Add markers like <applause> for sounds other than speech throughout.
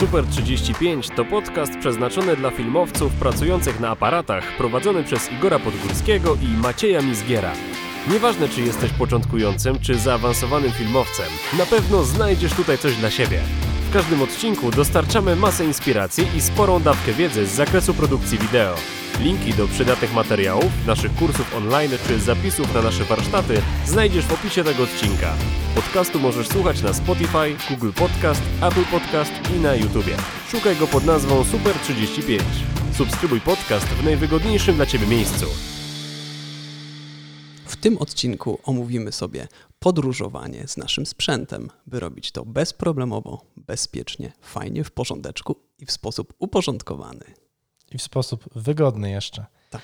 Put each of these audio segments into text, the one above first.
Super 35 to podcast przeznaczony dla filmowców pracujących na aparatach, prowadzony przez Igora Podgórskiego i Macieja Mizgiera. Nieważne, czy jesteś początkującym, czy zaawansowanym filmowcem, na pewno znajdziesz tutaj coś dla siebie. W każdym odcinku dostarczamy masę inspiracji i sporą dawkę wiedzy z zakresu produkcji wideo. Linki do przydatnych materiałów, naszych kursów online czy zapisów na nasze warsztaty znajdziesz w opisie tego odcinka. Podcastu możesz słuchać na Spotify, Google Podcast, Apple Podcast i na YouTubie. Szukaj go pod nazwą Super 35. Subskrybuj podcast w najwygodniejszym dla Ciebie miejscu. W tym odcinku omówimy sobie podróżowanie z naszym sprzętem, by robić to bezproblemowo, bezpiecznie, fajnie w porządeczku i w sposób uporządkowany. I w sposób wygodny jeszcze. Tak.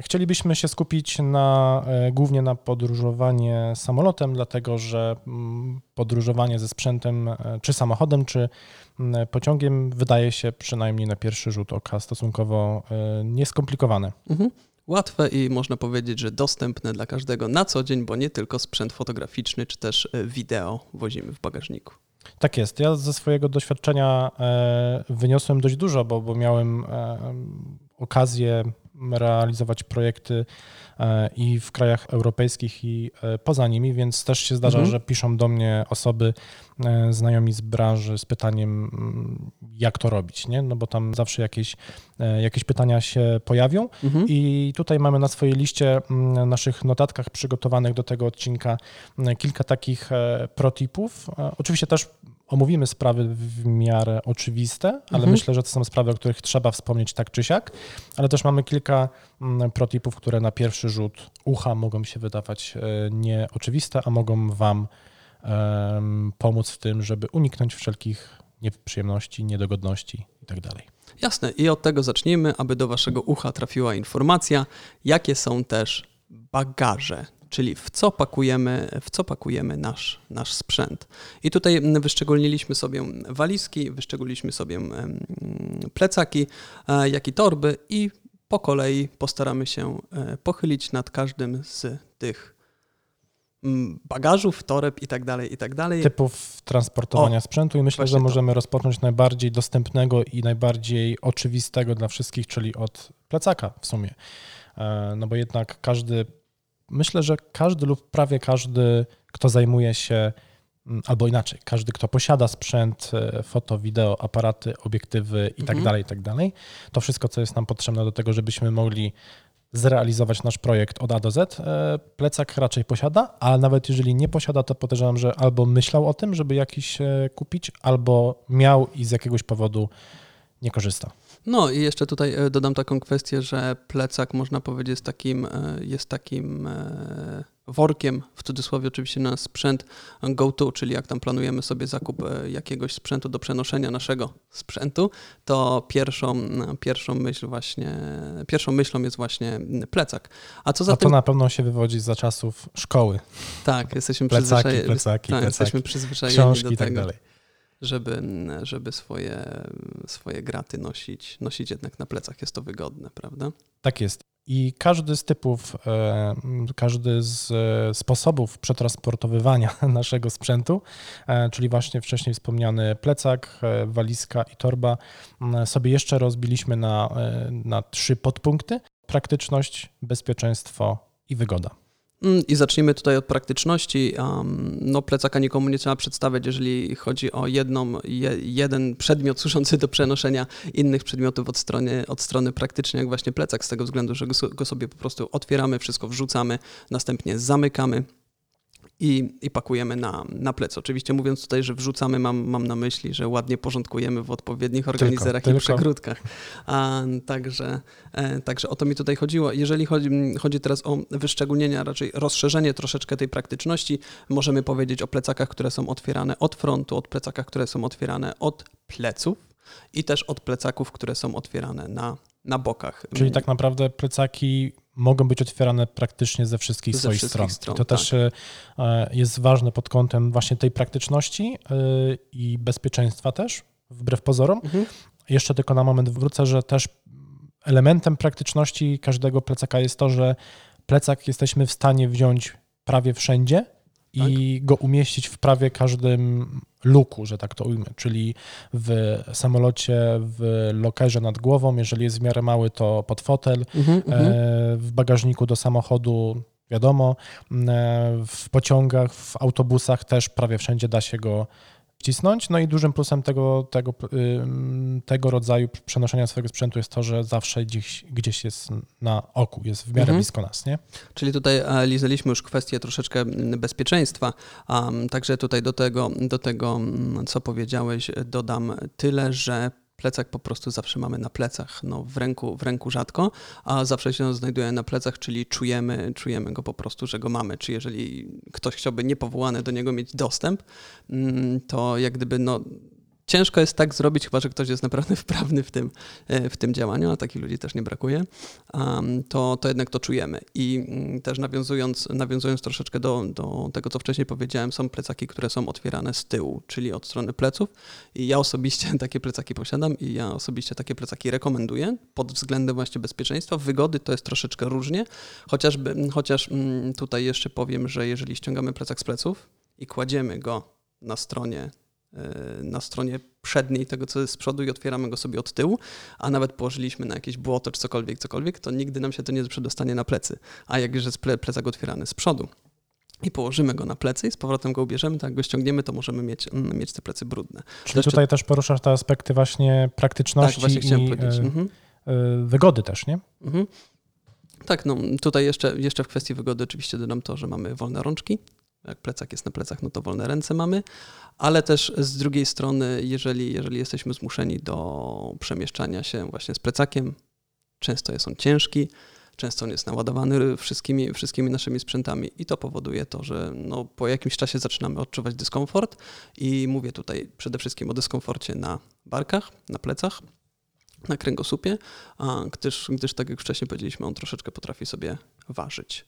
Chcielibyśmy się skupić na, e, głównie na podróżowanie samolotem, dlatego że mm, podróżowanie ze sprzętem, e, czy samochodem, czy mm, pociągiem, wydaje się przynajmniej na pierwszy rzut oka stosunkowo e, nieskomplikowane. Mhm. Łatwe i można powiedzieć, że dostępne dla każdego na co dzień, bo nie tylko sprzęt fotograficzny czy też e, wideo wozimy w bagażniku. Tak jest. Ja ze swojego doświadczenia e, wyniosłem dość dużo, bo, bo miałem e, okazję realizować projekty i w krajach europejskich, i poza nimi, więc też się zdarza, Mhm. że piszą do mnie osoby, znajomi z branży z pytaniem, mm, jak to robić, nie? No bo tam zawsze jakieś, e, jakieś pytania się pojawią. Mhm. I tutaj mamy na swojej liście, mm, naszych notatkach przygotowanych do tego odcinka mm, kilka takich e, protipów. E, Oczywiście też omówimy sprawy w miarę oczywiste, ale Mhm. myślę, że to są sprawy, o których trzeba wspomnieć tak czy siak, ale też mamy kilka protipów, które na pierwszy rzut ucha mogą się wydawać e, nieoczywiste, a mogą Wam pomóc w tym, żeby uniknąć wszelkich nieprzyjemności, niedogodności itd. Jasne, i od tego zacznijmy, aby do Waszego ucha trafiła informacja, jakie są też bagaże, czyli w co pakujemy, w co pakujemy nasz, nasz sprzęt. I tutaj wyszczególniliśmy sobie walizki, wyszczególiliśmy sobie plecaki, e, jak i torby i po kolei postaramy się e, pochylić nad każdym z tych bagażów, toreb i tak dalej, i tak dalej. typów transportowania O, sprzętu i myślę, że to. możemy rozpocząć najbardziej dostępnego i najbardziej oczywistego dla wszystkich, czyli od plecaka w sumie. E, No bo jednak każdy, myślę, że każdy lub prawie każdy, kto zajmuje się, mm, albo inaczej, każdy, kto posiada sprzęt, e, foto, wideo, aparaty, obiektywy i tak Mhm. dalej, i tak dalej, to wszystko, co jest nam potrzebne do tego, żebyśmy mogli zrealizować nasz projekt od A do Z, e, plecak raczej posiada, a nawet jeżeli nie posiada, to podejrzewam, że albo myślał o tym, żeby jakiś e, kupić, albo miał i z jakiegoś powodu nie korzysta. No i jeszcze tutaj e, dodam taką kwestię, że plecak można powiedzieć jest takim, jest takim workiem, w cudzysłowie oczywiście na sprzęt go-to, czyli jak tam planujemy sobie zakup e, jakiegoś sprzętu do przenoszenia naszego sprzętu, to pierwszą, pierwszą myśl właśnie, pierwszą myślą jest właśnie plecak. A co za A to tym, na pewno się wywodzi za czasów szkoły. tak, jesteśmy Plecaki, przyzwyczajeni, plecaki, tak, plecaki, jesteśmy przyzwyczajeni książki do i tak tego dalej. żeby, żeby swoje, swoje graty nosić, nosić jednak na plecach. Jest to wygodne, prawda? Tak jest. I każdy z typów, e, każdy z e, sposobów przetransportowywania <laughs> naszego sprzętu, e, czyli właśnie wcześniej wspomniany plecak, walizka i torba, sobie jeszcze rozbiliśmy na, na trzy podpunkty: praktyczność, bezpieczeństwo i wygoda. Mm, I zacznijmy tutaj od praktyczności. No, plecaka nikomu nie trzeba przedstawiać, jeżeli chodzi o jedną, je, jeden przedmiot <laughs> służący do przenoszenia innych przedmiotów od strony, od strony praktycznie, jak właśnie plecak, z tego względu, że go sobie po prostu otwieramy, wszystko wrzucamy, następnie zamykamy. I, I pakujemy na, na plec. Oczywiście mówiąc tutaj, że wrzucamy, mam, mam na myśli, że ładnie porządkujemy w odpowiednich organizerach i tylko. przegródkach. A, także, e, także o to mi tutaj chodziło. Jeżeli chodzi, chodzi teraz o wyszczególnienie, raczej rozszerzenie troszeczkę tej praktyczności, możemy powiedzieć o plecakach, które są otwierane od frontu, od plecakach, które są otwierane od pleców i też od plecaków, które są otwierane na, na bokach. Czyli tak naprawdę plecaki mogą być otwierane praktycznie ze wszystkich Ze swoich wszystkich stron. stron, I to też e, jest ważne pod kątem właśnie tej praktyczności e, i bezpieczeństwa też, wbrew pozorom. Mhm. Jeszcze tylko na moment wrócę, że też elementem praktyczności każdego plecaka jest to, że plecak jesteśmy w stanie wziąć prawie wszędzie i go umieścić w prawie każdym luku, że tak to ujmę, czyli w samolocie, w lokerze nad głową, jeżeli jest w miarę mały, to pod fotel, Mhm, mhm. e, w bagażniku do samochodu, wiadomo, e, w pociągach, w autobusach też prawie wszędzie da się go wcisnąć. No i dużym plusem tego, tego, tego rodzaju przenoszenia swojego sprzętu jest to, że zawsze gdzieś, gdzieś jest na oku, jest w miarę Mhm. blisko nas, nie? Czyli tutaj e, lizaliśmy już kwestię troszeczkę bezpieczeństwa, także tutaj do tego, do tego, co powiedziałeś, dodam tyle, że plecak po prostu zawsze mamy na plecach, no w ręku, w ręku rzadko, a zawsze się znajduje na plecach, czyli czujemy, czujemy go po prostu, że go mamy, czy jeżeli ktoś chciałby niepowołany do niego mieć dostęp, mm, to jak gdyby no Ciężko jest tak zrobić, chyba że ktoś jest naprawdę <laughs> wprawny w tym, e, w tym działaniu, a takich ludzi też nie brakuje, to, to jednak to czujemy. I mm, też nawiązując, nawiązując troszeczkę do, do tego, co wcześniej powiedziałem, są plecaki, które są otwierane z tyłu, czyli od strony pleców. I ja osobiście <laughs> takie plecaki posiadam i ja osobiście takie plecaki rekomenduję pod względem właśnie bezpieczeństwa. Wygody to jest troszeczkę różnie, chociażby, chociaż mm, tutaj jeszcze powiem, że jeżeli ściągamy plecak z pleców i kładziemy go na stronie na stronie przedniej tego, co jest z przodu i otwieramy go sobie od tyłu, a nawet położyliśmy na jakieś błoto czy cokolwiek, cokolwiek, to nigdy nam się to nie przedostanie na plecy. A jak już jest ple, plecak otwierany z przodu i położymy go na plecy i z powrotem go ubierzemy, to jak go ściągniemy, to możemy mieć, mm, mieć te plecy brudne. Czyli Jeszcze- tutaj też poruszasz te aspekty właśnie Tak, praktyczności właśnie chciałem i powiedzieć. e, Mhm. e, wygody też, nie? Mhm. Tak, no tutaj jeszcze, jeszcze w kwestii wygody oczywiście dodam to, że mamy wolne rączki. Jak plecak jest na plecach, no to wolne ręce mamy, ale też z drugiej strony, jeżeli, jeżeli jesteśmy zmuszeni do przemieszczania się właśnie z plecakiem, często jest on ciężki, często on jest naładowany wszystkimi, wszystkimi naszymi sprzętami i to powoduje to, że no, po jakimś czasie zaczynamy odczuwać dyskomfort i mówię tutaj przede wszystkim o dyskomforcie na barkach, na plecach, na kręgosłupie, gdyż, gdyż tak jak wcześniej powiedzieliśmy, on troszeczkę potrafi sobie ważyć.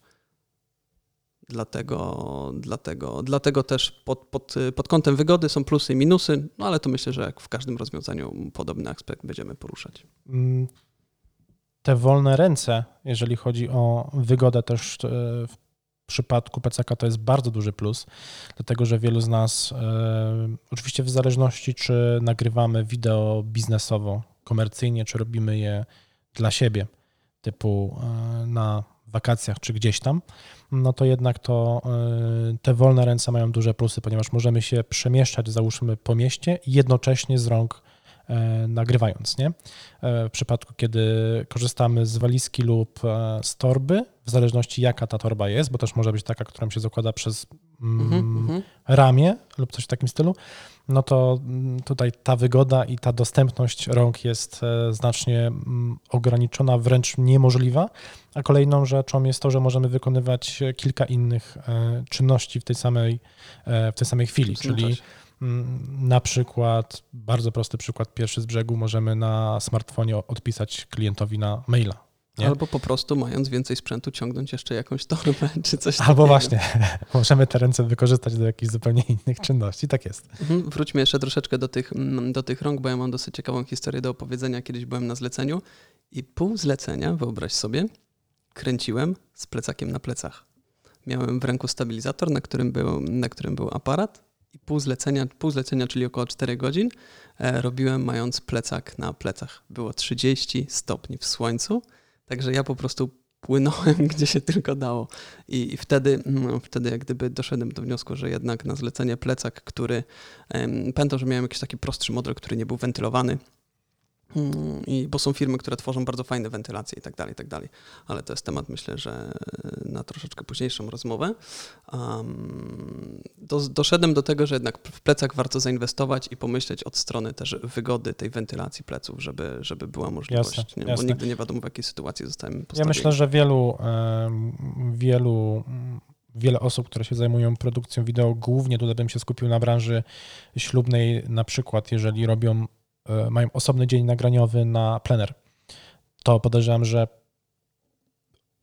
Dlatego, dlatego, dlatego też pod, pod, pod kątem wygody są plusy i minusy, no ale to myślę, że jak w każdym rozwiązaniu podobny aspekt będziemy poruszać. Mm, Te wolne ręce, jeżeli chodzi o wygodę też e, w przypadku PCK to jest bardzo duży plus, dlatego że wielu z nas, e, oczywiście w zależności czy nagrywamy wideo biznesowo, komercyjnie, czy robimy je dla siebie, typu e, na wakacjach czy gdzieś tam, no to jednak to e, te wolne ręce mają duże plusy, ponieważ możemy się przemieszczać, załóżmy, po mieście jednocześnie z rąk e, nagrywając, nie? E, W przypadku, kiedy korzystamy z walizki lub e, z torby, w zależności jaka ta torba jest, bo też może być taka, którą się zakłada przez mm, Mhm, mhm. ramię lub coś w takim stylu, no to mm, tutaj ta wygoda i ta dostępność rąk jest e, znacznie mm, ograniczona, wręcz niemożliwa. A kolejną rzeczą jest to, że możemy wykonywać kilka innych e, czynności w tej samej, e, w tej samej chwili, czyli. Mm, Na przykład, bardzo prosty przykład, pierwszy z brzegu, możemy na smartfonie odpisać klientowi na maila. Nie? Albo po prostu mając więcej sprzętu ciągnąć jeszcze jakąś torbę czy coś Albo takiego. właśnie, <laughs> możemy te ręce wykorzystać do jakichś zupełnie innych czynności. Tak jest. Mhm, Wróćmy jeszcze troszeczkę do tych, mm, do tych rąk, bo ja mam dosyć ciekawą historię do opowiedzenia. Kiedyś byłem na zleceniu i pół zlecenia, wyobraź sobie, kręciłem z plecakiem na plecach. Miałem w ręku stabilizator, na którym był, na którym był aparat i pół zlecenia, pół zlecenia, czyli około 4 godzin, e, robiłem mając plecak na plecach. Było 30 stopni w słońcu, także ja po prostu płynąłem <laughs> gdzie się tylko dało. I, wtedy, mm, wtedy jak gdyby doszedłem do wniosku, że jednak na zlecenie plecak, który pamiętam, że miałem jakiś taki prostszy model, który nie był wentylowany. Mm, I, bo są firmy, które tworzą bardzo fajne wentylacje i tak dalej, i tak dalej. Ale to jest temat, myślę, że na troszeczkę późniejszą rozmowę. Um, do, doszedłem do tego, że jednak w plecak warto zainwestować i pomyśleć od strony też wygody tej wentylacji pleców, żeby, żeby była możliwość. Jasne, nie? Bo jasne. nigdy nie wiadomo, w jakiej sytuacji zostajemy Ja postawieni. myślę, że wielu, wielu, wiele osób, które się zajmują produkcją wideo, głównie tutaj bym się skupił na branży ślubnej, na przykład jeżeli robią, mają osobny dzień nagraniowy na plener, to podejrzewam, że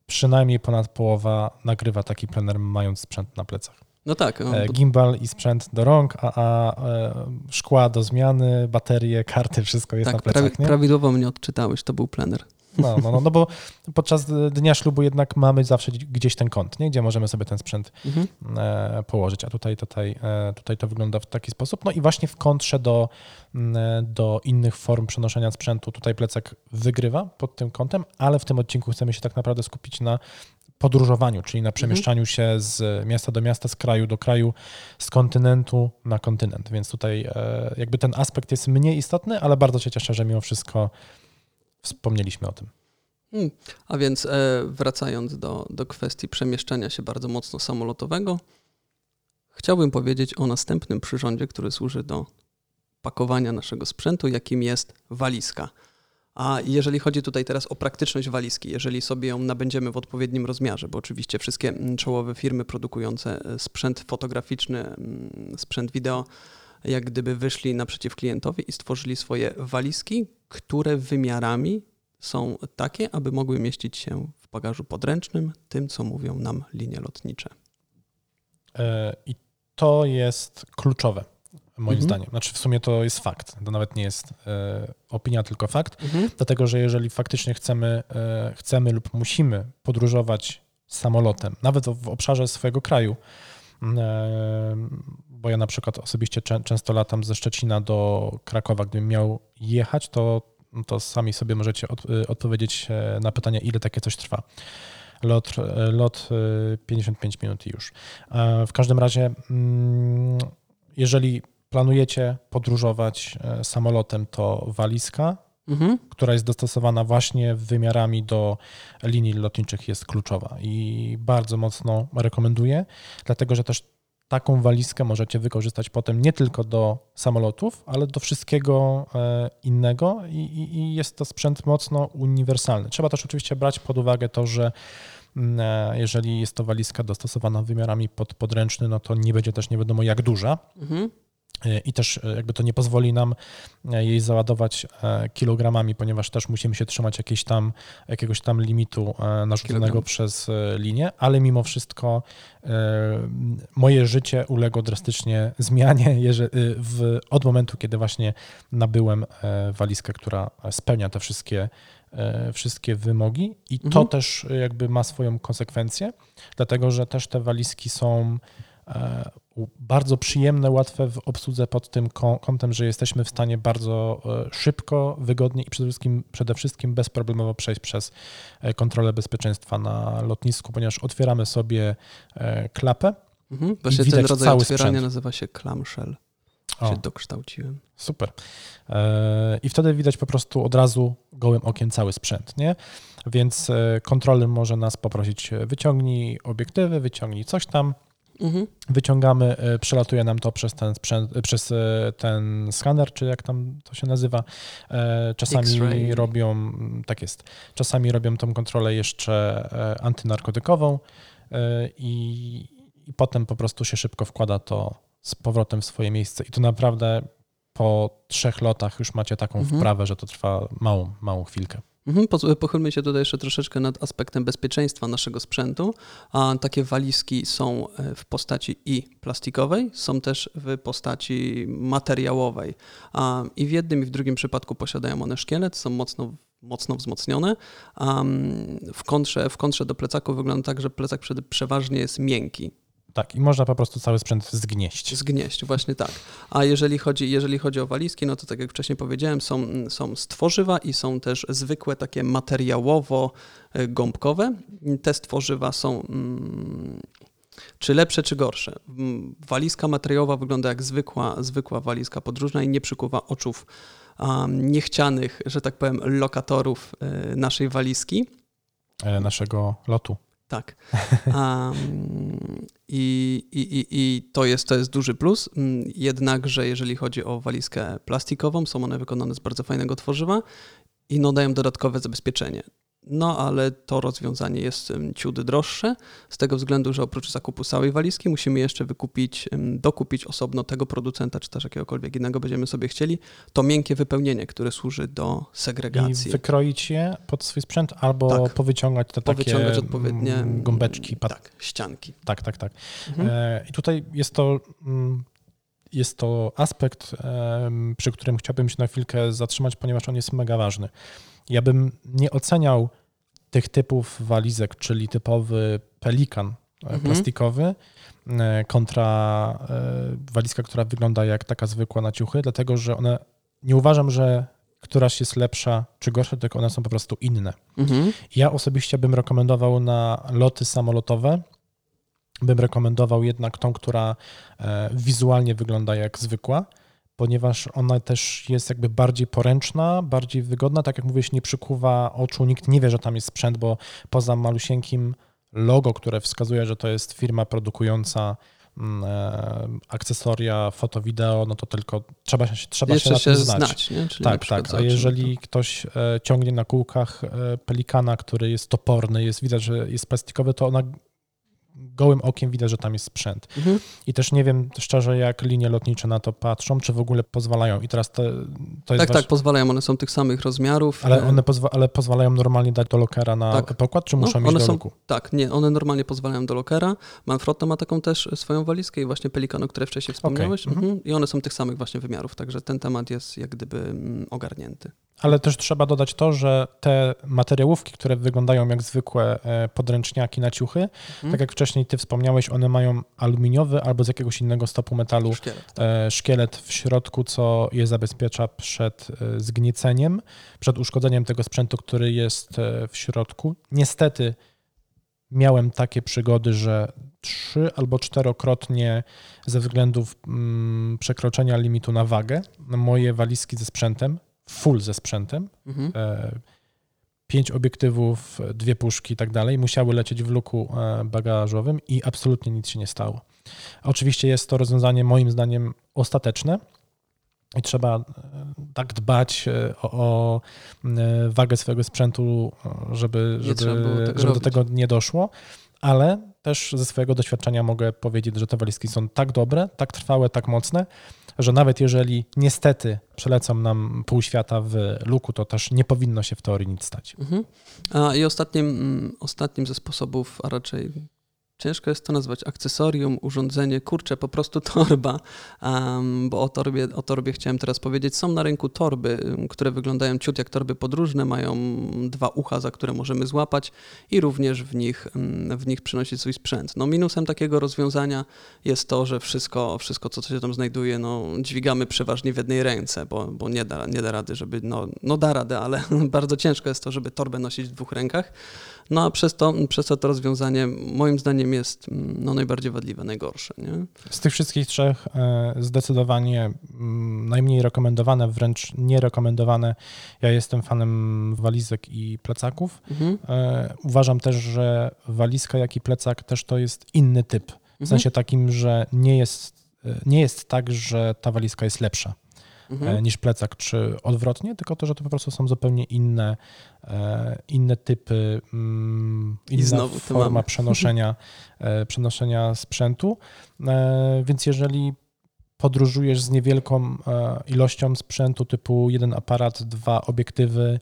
przynajmniej ponad połowa nagrywa taki plener mając sprzęt na plecach. No tak, no, E, bo- Gimbal i sprzęt do rąk, a, a e, szkła do zmiany, baterie, karty, wszystko jest na tak prawi, plecach, nie? prawidłowo mnie odczytałeś, to był plener. No, no, no, no bo podczas dnia ślubu jednak mamy zawsze gdzieś ten kąt, nie? gdzie możemy sobie ten sprzęt mhm. E, położyć, a tutaj, tutaj, e, tutaj to wygląda w taki sposób. No i właśnie w kontrze do, do innych form przenoszenia sprzętu tutaj plecak wygrywa pod tym kątem, ale w tym odcinku chcemy się tak naprawdę skupić na podróżowaniu, czyli na przemieszczaniu mhm. się z miasta do miasta, z kraju do kraju, z kontynentu na kontynent. Więc tutaj e, jakby ten aspekt jest mniej istotny, ale bardzo się cieszę, że mimo wszystko wspomnieliśmy o tym. Hmm. A więc e, wracając do, do kwestii przemieszczania się bardzo mocno samolotowego, chciałbym powiedzieć o następnym przyrządzie, który służy do pakowania naszego sprzętu, jakim jest walizka. A jeżeli chodzi tutaj teraz o praktyczność walizki, jeżeli sobie ją nabędziemy w odpowiednim rozmiarze, bo oczywiście wszystkie czołowe firmy produkujące e, sprzęt fotograficzny, mm, sprzęt wideo, jak gdyby wyszli naprzeciw klientowi i stworzyli swoje walizki, które wymiarami są takie, aby mogły mieścić się w bagażu podręcznym, tym co mówią nam linie lotnicze. E, I to jest kluczowe moim mhm. zdaniem. Znaczy w sumie to jest fakt, to nawet nie jest e, opinia, tylko fakt, mhm. dlatego że jeżeli faktycznie chcemy, e, chcemy lub musimy podróżować samolotem, nawet w, obszarze swojego kraju, bo ja na przykład osobiście czę, często latam ze Szczecina do Krakowa, gdybym miał jechać, to, to sami sobie możecie od, e, odpowiedzieć e, na pytanie, ile takie coś trwa lot, e, lot 55 minut i już. W każdym razie, mm, jeżeli planujecie podróżować e, samolotem, to walizka, mhm. która jest dostosowana właśnie wymiarami do linii lotniczych, jest kluczowa i bardzo mocno rekomenduję, dlatego że też taką walizkę możecie wykorzystać potem nie tylko do samolotów, ale do wszystkiego e, innego i, i, i jest to sprzęt mocno uniwersalny. Trzeba też oczywiście brać pod uwagę to, że mm, e, jeżeli jest to walizka dostosowana wymiarami pod podręczny, no to nie będzie też nie wiadomo jak duża. Mhm i też e, jakby to nie pozwoli nam e, jej załadować e, kilogramami, ponieważ też musimy się trzymać jakiegoś tam, jakiegoś tam limitu narzuconego Kilogram. przez linię, ale mimo wszystko moje życie uległo drastycznie zmianie <laughs> w, od momentu, kiedy właśnie nabyłem walizkę, która spełnia te wszystkie wszystkie wymogi i to mhm. też jakby ma swoją konsekwencję, dlatego że też te walizki są bardzo przyjemne, łatwe w obsłudze pod tym kątem, że jesteśmy w stanie bardzo e, szybko, wygodnie i przede wszystkim, przede wszystkim bezproblemowo przejść przez e, kontrolę bezpieczeństwa na lotnisku, ponieważ otwieramy sobie e, klapę. Mhm. Właśnie ten rodzaj cały otwierania sprzęt. nazywa się clamshell. O, się dokształciłem. Super. I wtedy widać po prostu od razu gołym okiem cały sprzęt, nie? Więc kontroler może nas poprosić, wyciągnij obiektywy, wyciągnij coś tam, Mhm. Wyciągamy, e, przelatuje nam to przez ten, sprzęt, e, przez e, ten skaner, czy jak tam to się nazywa. Czasami robią, tak jest, czasami robią tą kontrolę jeszcze antynarkotykową i, i potem po prostu się szybko wkłada to z powrotem w swoje miejsce. I to naprawdę po trzech lotach już macie taką mhm. wprawę, że to trwa małą, małą chwilkę. Mhm, pochylmy się tutaj jeszcze troszeczkę nad aspektem bezpieczeństwa naszego sprzętu. Takie walizki są e, w postaci i plastikowej, są też w postaci materiałowej. I w jednym i w drugim przypadku posiadają one szkielet, są mocno mocno wzmocnione. w, kontrze, w kontrze do plecaku wygląda tak, że plecak przeważnie jest miękki. Tak, i można po prostu cały sprzęt zgnieść. Zgnieść, właśnie tak. A jeżeli chodzi, jeżeli chodzi o walizki, no to tak jak wcześniej powiedziałem, są, są stworzywa i są też zwykłe takie materiałowo-gąbkowe. Te stworzywa są mm, czy lepsze, czy gorsze. Mm, walizka materiałowa wygląda jak zwykła, zwykła walizka podróżna i nie przykuwa oczów um, niechcianych, że tak powiem, lokatorów y, naszej walizki. E, naszego lotu. Tak. Um, i, i, I to jest, to jest duży plus. Mm, jednakże, jeżeli chodzi o walizkę plastikową, są one wykonane z bardzo fajnego tworzywa i no, dają dodatkowe zabezpieczenie. No, ale to rozwiązanie jest ciut droższe, z tego względu, że oprócz zakupu całej walizki musimy jeszcze wykupić, dokupić osobno tego producenta, czy też jakiegokolwiek innego będziemy sobie chcieli, to miękkie wypełnienie, które służy do segregacji. I wykroić je pod swój sprzęt albo tak. powyciągać te powyciągać takie odpowiednie mm, gąbeczki. Tak, ścianki. Tak, tak, tak. Mhm. E, I tutaj jest to mm, jest to aspekt, przy którym chciałbym się na chwilkę zatrzymać, ponieważ on jest mega ważny. Ja bym nie oceniał tych typów walizek, czyli typowy pelikan e, mhm. plastikowy e, kontra e, walizka, która wygląda jak taka zwykła na ciuchy, dlatego że one, nie uważam, że któraś jest lepsza czy gorsza, tylko one są po prostu inne. Mhm. Ja osobiście bym rekomendował na loty samolotowe, bym rekomendował jednak tą, która wizualnie wygląda jak zwykła, ponieważ ona też jest jakby bardziej poręczna, bardziej wygodna. Tak jak mówisz, nie przykuwa oczu, nikt nie wie, że tam jest sprzęt, bo poza malusieńkim logo, które wskazuje, że to jest firma produkująca mm, e, akcesoria, foto, wideo, no to tylko trzeba się, trzeba się na tym znać. znać tak, tak. A jeżeli to... ktoś e, ciągnie na kółkach e, pelikana, który jest toporny, jest widać, że jest plastikowy, to ona gołym okiem widać, że tam jest sprzęt. Mhm. I też nie wiem szczerze, jak linie lotnicze na to patrzą, czy w ogóle pozwalają. I teraz to, to jest. Tak, tak, pozwalają. One są tych samych rozmiarów. Ale one pozwa ale pozwalają normalnie dać do lokera na tak. pokład, czy no, muszą no, mieć do są, Tak, nie, one normalnie pozwalają do lokera. Manfrotto ma taką też swoją walizkę i właśnie Pelikan, o której wcześniej wspomniałeś. Okay. Mhm. mhm. I one są tych samych właśnie wymiarów, także ten temat jest jak gdyby mm, ogarnięty. Ale też trzeba dodać to, że te materiałówki, które wyglądają jak zwykłe e, podręczniaki na ciuchy, mhm. tak jak wcześniej ty wspomniałeś, one mają aluminiowy albo z jakiegoś innego stopu metalu szkielet, tak. E, szkielet w środku, co je zabezpiecza przed e, zgnieceniem, przed uszkodzeniem tego sprzętu, który jest w środku. Niestety miałem takie przygody, że trzy albo czterokrotnie ze względów mm, przekroczenia limitu na wagę moje walizki ze sprzętem full ze sprzętem, mhm. E, pięć obiektywów, dwie puszki i tak dalej, musiały lecieć w luku e, bagażowym i absolutnie nic się nie stało. Oczywiście jest to rozwiązanie moim zdaniem ostateczne i trzeba e, tak dbać o, o wagę swojego sprzętu, żeby, żeby, żeby do tego nie doszło, ale też ze swojego doświadczenia mogę powiedzieć, że te walizki są tak dobre, tak trwałe, tak mocne, że nawet jeżeli niestety przelecą nam pół świata w luku, to też nie powinno się w teorii nic stać. Mhm. A i ostatnim, mm, ostatnim ze sposobów, a raczej Ciężko jest to nazwać akcesorium, urządzenie, kurczę, po prostu <laughs> torba, um, bo o torbie, o torbie chciałem teraz powiedzieć. Są na rynku torby, które wyglądają ciut jak torby podróżne, mają dwa ucha, za które możemy złapać i również w nich, w nich przynosić swój sprzęt. No minusem takiego rozwiązania jest to, że wszystko, wszystko co się tam znajduje, no, dźwigamy przeważnie w jednej ręce, bo, bo nie, da, nie da rady, żeby, no, no da radę, ale <laughs> bardzo ciężko jest to, żeby torbę nosić w dwóch rękach. No a przez to, przez to to rozwiązanie moim zdaniem jest mm, no, najbardziej wadliwe, najgorsze. Nie? Z tych wszystkich trzech e, zdecydowanie mm, najmniej rekomendowane, wręcz nierekomendowane. Ja jestem fanem walizek i plecaków. Mhm. E, uważam też, że walizka jak i plecak też to jest inny typ. W mhm. sensie takim, że nie jest, e, nie jest tak, że ta walizka jest lepsza mhm. E, niż plecak, czy odwrotnie, tylko to, że to po prostu są zupełnie inne, e, inne typy, mm, inna forma przenoszenia, e, przenoszenia sprzętu. Więc jeżeli podróżujesz z niewielką ilością sprzętu typu jeden aparat, dwa obiektywy,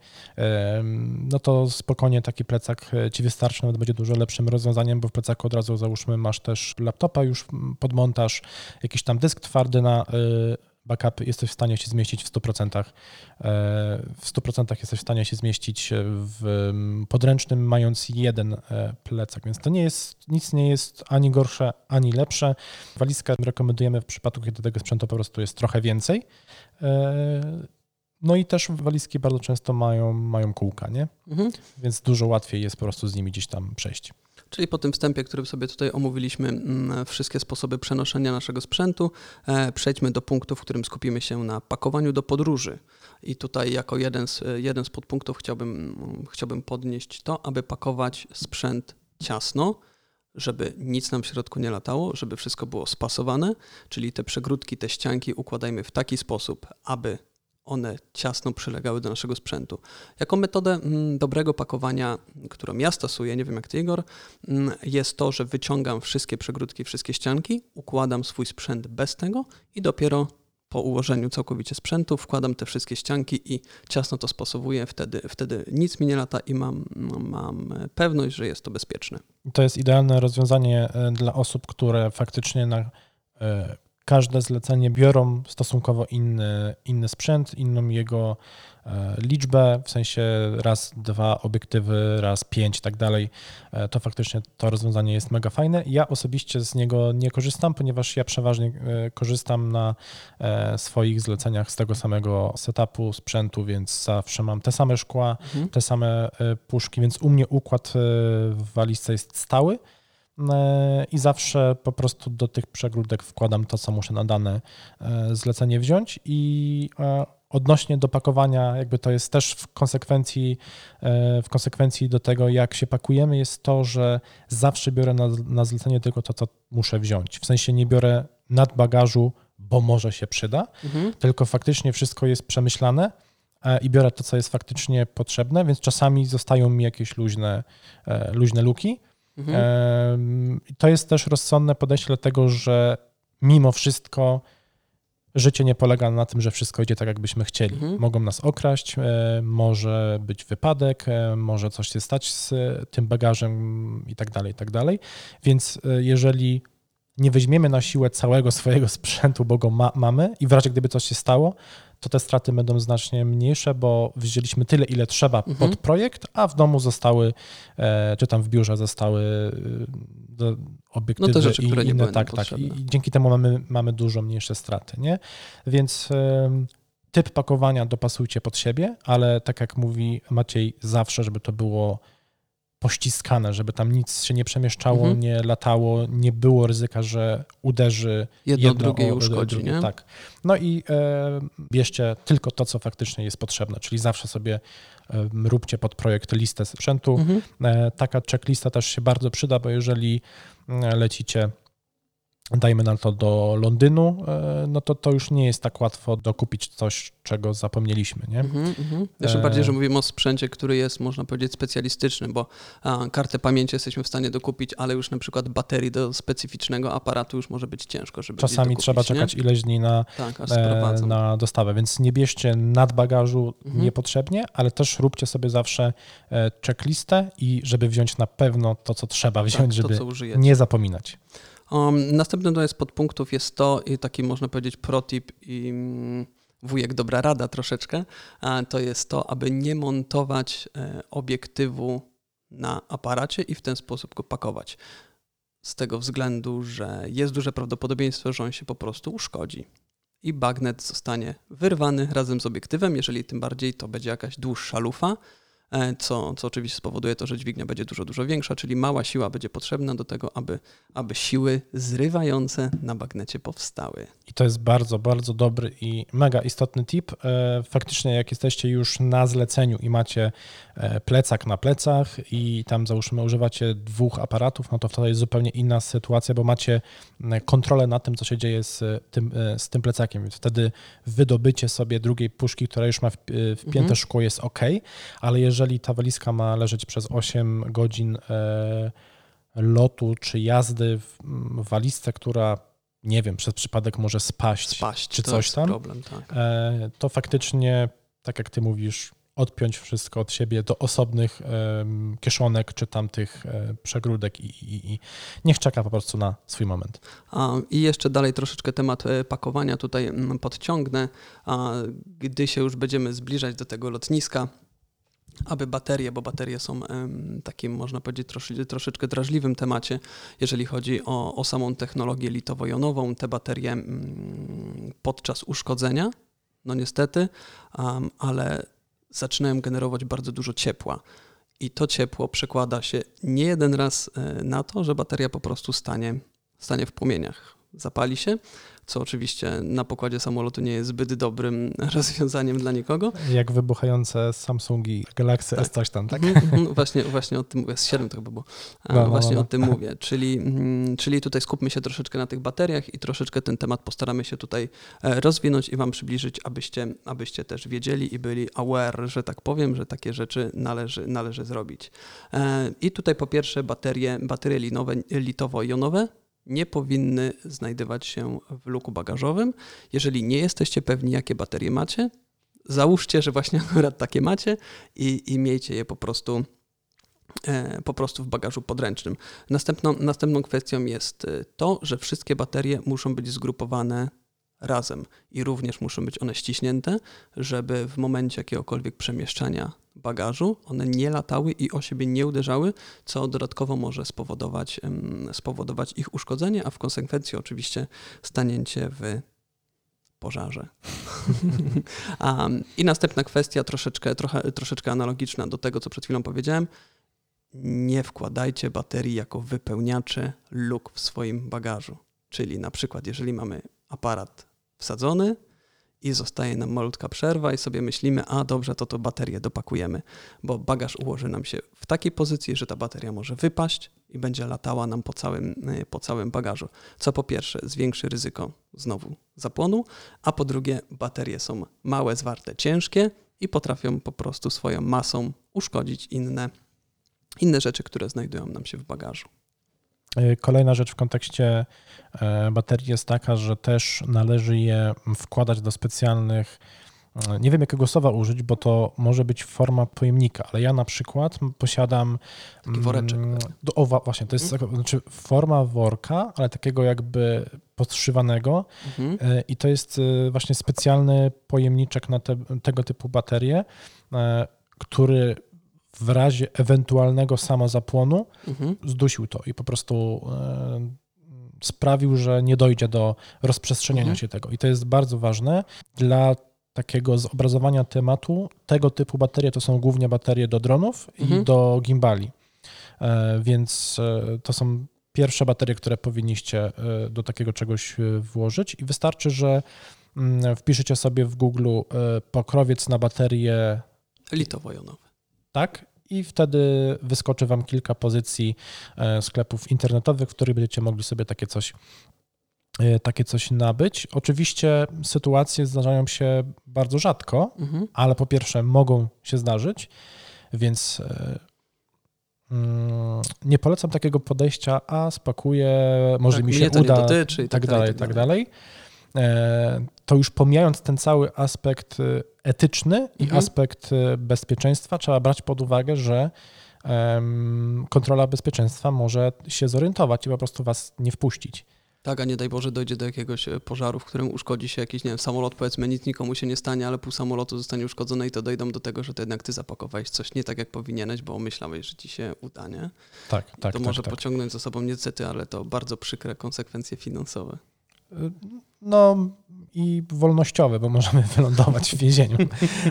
no to spokojnie taki plecak ci wystarczy, nawet będzie dużo lepszym rozwiązaniem, bo w plecaku od razu załóżmy masz też laptopa już pod montaż, jakiś tam dysk twardy na backup jesteś w stanie się zmieścić w 100%. E, w 100% jesteś w stanie się zmieścić w podręcznym, mając jeden e, plecak, więc to nie jest, nic nie jest ani gorsze, ani lepsze. Walizkę rekomendujemy w przypadku, kiedy tego sprzętu po prostu jest trochę więcej. E, no i też walizki bardzo często mają, mają kółka, nie? Mhm. Więc dużo łatwiej jest po prostu z nimi gdzieś tam przejść. Czyli po tym wstępie, który sobie tutaj omówiliśmy, mm, wszystkie sposoby przenoszenia naszego sprzętu, e, przejdźmy do punktu, w którym skupimy się na pakowaniu do podróży. I tutaj jako jeden z, jeden z podpunktów chciałbym, chciałbym podnieść to, aby pakować sprzęt ciasno, żeby nic nam w środku nie latało, żeby wszystko było spasowane, czyli te przegródki, te ścianki układajmy w taki sposób, aby one ciasno przylegały do naszego sprzętu. Jako metodę mm, dobrego pakowania, którą ja stosuję, nie wiem jak ty Igor, mm, jest to, że wyciągam wszystkie przegródki, wszystkie ścianki, układam swój sprzęt bez tego i dopiero po ułożeniu całkowicie sprzętu wkładam te wszystkie ścianki i ciasno to spasowuję, wtedy, wtedy nic mi nie lata i mam, mam pewność, że jest to bezpieczne. To jest idealne rozwiązanie e, dla osób, które faktycznie na e, każde zlecenie biorą stosunkowo inny, inny sprzęt, inną jego e, liczbę, w sensie raz, dwa obiektywy, raz pięć i tak dalej. E, to faktycznie to rozwiązanie jest mega fajne. Ja osobiście z niego nie korzystam, ponieważ ja przeważnie e, korzystam na swoich zleceniach z tego samego setupu, sprzętu, więc zawsze mam te same szkła, mhm. te same puszki, więc u mnie układ w walizce jest stały i zawsze po prostu do tych przegródek wkładam to, co muszę na dane e, zlecenie wziąć i e, odnośnie do pakowania, jakby to jest też w konsekwencji, e, w konsekwencji do tego, jak się pakujemy, jest to, że zawsze biorę na, na zlecenie tylko to, co muszę wziąć. W sensie nie biorę nadbagażu, bo może się przyda, mhm. tylko faktycznie wszystko jest przemyślane i biorę to, co jest faktycznie potrzebne, więc czasami zostają mi jakieś luźne, luźne luki, Mhm. To jest też rozsądne podejście, dlatego że mimo wszystko życie nie polega na tym, że wszystko idzie tak, jakbyśmy chcieli. Mhm. Mogą nas okraść, e, może być wypadek, e, może coś się stać z tym bagażem i tak dalej, i tak dalej. Więc e, jeżeli nie weźmiemy na siłę całego <laughs> swojego sprzętu, bo go ma, mamy i w razie gdyby coś się stało, to te straty będą znacznie mniejsze, bo wzięliśmy tyle, ile trzeba mhm. pod projekt, a w domu zostały, e, czy tam w biurze zostały e, obiektywy no te rzeczy, i które inne, nie tak, tak. I dzięki temu mamy, mamy dużo mniejsze straty, nie? Więc typ pakowania dopasujcie pod siebie, ale tak jak mówi Maciej, zawsze, żeby to było pościskane, żeby tam nic się nie przemieszczało, mhm. nie latało, nie było ryzyka, że uderzy jedno, jedno drugie i uszkodzi, drugie, nie? Tak. No i e, bierzcie tylko to, co faktycznie jest potrzebne, czyli zawsze sobie e, róbcie pod projekt listę sprzętu. Mhm. E, taka checklista też się bardzo przyda, bo jeżeli e, lecicie dajmy na to do Londynu, e, no to to już nie jest tak łatwo dokupić coś, czego zapomnieliśmy. Nie? Mm -hmm. Jeszcze e... bardziej, że mówimy o sprzęcie, który jest, można powiedzieć, specjalistyczny, bo a, kartę pamięci jesteśmy w stanie dokupić, ale już na przykład baterii do specyficznego aparatu już może być ciężko, żeby Czasami dokupić, trzeba czekać nie? ileś dni na, tak, e, na dostawę, więc nie bierzcie nadbagażu -hmm. niepotrzebnie, ale też róbcie sobie zawsze checklistę i żeby wziąć na pewno to, co trzeba wziąć, tak, to, żeby nie zapominać. Um, następnym z podpunktów jest to, i taki można powiedzieć protip i mm, wujek dobra rada troszeczkę, to jest to, aby nie montować e, obiektywu na aparacie i w ten sposób go pakować. Z tego względu, że jest duże prawdopodobieństwo, że on się po prostu uszkodzi i bagnet zostanie wyrwany razem z obiektywem, jeżeli tym bardziej to będzie jakaś dłuższa lufa, E, co, co oczywiście spowoduje to, że dźwignia będzie dużo, dużo większa, czyli mała siła będzie potrzebna do tego, aby, aby siły zrywające na bagnecie powstały. I to jest bardzo, bardzo dobry i mega istotny tip. E, faktycznie, jak jesteście już na zleceniu i macie e, plecak na plecach i tam załóżmy używacie dwóch aparatów, no to wtedy jest zupełnie inna sytuacja, bo macie kontrolę nad tym, co się dzieje z tym, z tym plecakiem. Więc wtedy wydobycie sobie drugiej puszki, która już ma wpięte mhm. szkło jest ok, ale jeżeli jeżeli ta walizka ma leżeć przez 8 godzin e, lotu czy jazdy w walizce, która nie wiem, przez przypadek może spaść, spaść czy coś tam, problem, tak. E, to faktycznie, tak jak ty mówisz, odpiąć wszystko od siebie do osobnych kieszonek czy tamtych um, przegródek i, i, i, niech czeka po prostu na swój moment. I jeszcze dalej troszeczkę temat pakowania tutaj podciągnę. Gdy się już będziemy zbliżać do tego lotniska, aby baterie, bo baterie są takim, można powiedzieć, troszeczkę drażliwym temacie, jeżeli chodzi o, o samą technologię litowo-jonową. Te baterie mm, podczas uszkodzenia, no niestety, ale zaczynają generować bardzo dużo ciepła. I to ciepło przekłada się nie jeden raz e, na to, że bateria po prostu stanie, stanie w płomieniach. Zapali się, co oczywiście na pokładzie samolotu nie jest zbyt dobrym <laughs> rozwiązaniem dla nikogo. Jak wybuchające Samsungi Galaxy tak. S coś tam, tak? Mhm, mhm. właśnie, właśnie o tym mówię, S7 to chyba było. No, no, właśnie no, no. o tym mówię, czyli, mm, czyli tutaj skupmy się troszeczkę na tych bateriach i troszeczkę ten temat postaramy się tutaj e, rozwinąć i Wam przybliżyć, abyście, abyście też wiedzieli i byli aware, że tak powiem, że takie rzeczy należy, należy zrobić. E, I tutaj po pierwsze baterie, baterie linowe, litowo-jonowe, nie powinny znajdować się w luku bagażowym. Jeżeli nie jesteście pewni, jakie baterie macie, załóżcie, że właśnie <laughs> akurat takie macie i, i miejcie je po prostu e, po prostu w bagażu podręcznym. Następną, następną kwestią jest e, to, że wszystkie baterie muszą być zgrupowane razem i również muszą być one ściśnięte, żeby w momencie jakiegokolwiek przemieszczania bagażu one nie latały i o siebie nie uderzały, co dodatkowo może spowodować, spowodować ich uszkodzenie, a w konsekwencji oczywiście stanięcie w pożarze. <laughs> um, I następna kwestia, troszeczkę, trochę, troszeczkę analogiczna do tego, co przed chwilą powiedziałem. Nie wkładajcie baterii jako wypełniacze luk w swoim bagażu. Czyli na przykład, jeżeli mamy aparat wsadzony i zostaje nam malutka przerwa i sobie myślimy, a dobrze, to to baterię dopakujemy, bo bagaż ułoży nam się w takiej pozycji, że ta bateria może wypaść i będzie latała nam po całym, y, po całym bagażu. Co po pierwsze zwiększy ryzyko znowu zapłonu, a po drugie baterie są małe, zwarte, ciężkie i potrafią po prostu swoją masą uszkodzić inne, inne rzeczy, które znajdują nam się w bagażu. E, kolejna rzecz w kontekście e, baterii jest taka, że też należy je wkładać do specjalnych, e, nie wiem jakiego słowa użyć, bo to może być forma pojemnika, ale ja na przykład posiadam. Taki woreczek. Do, o, właśnie, to jest mhm. znaczy forma worka, ale takiego jakby podszywanego mhm. i to jest właśnie specjalny pojemniczek na te, tego typu baterie, który w razie ewentualnego samozapłonu mhm. zdusił to i po prostu e, sprawił, że nie dojdzie do rozprzestrzeniania mhm. się tego. I to jest bardzo ważne dla takiego zobrazowania tematu. Tego typu baterie to są głównie baterie do dronów mhm. i do gimbali. E, więc e, to są pierwsze baterie, które powinniście do takiego czegoś włożyć i wystarczy, że mm, wpiszecie sobie w Google pokrowiec na baterie litowo-jonowe tak? I wtedy wyskoczy Wam kilka pozycji e, sklepów internetowych, w których będziecie mogli sobie takie coś e, takie coś nabyć. Oczywiście sytuacje zdarzają się bardzo rzadko, mhm. ale po pierwsze mogą się zdarzyć, więc e, mm, nie polecam takiego podejścia, a spakuję, może tak, mi się uda, dotyczy, i tak, tak, dalej, tak, tak dalej. To już pomijając ten cały aspekt etyczny i mhm. aspekt e, bezpieczeństwa trzeba brać pod uwagę, że kontrola bezpieczeństwa może się zorientować i po prostu was nie wpuścić. Tak, a nie daj Boże dojdzie do jakiegoś e, pożaru, w którym uszkodzi się jakiś, nie wiem, samolot, powiedzmy, nic nikomu się nie stanie, ale pół samolotu zostanie uszkodzone i to dojdą do tego, że to jednak ty zapakowałeś coś nie tak, jak powinieneś, bo myślałeś, że ci się uda, nie? Tak, tak. To tak, może tak. pociągnąć za sobą niestety, ale to bardzo przykre konsekwencje finansowe. No i wolnościowe, bo możemy <laughs> wylądować w więzieniu.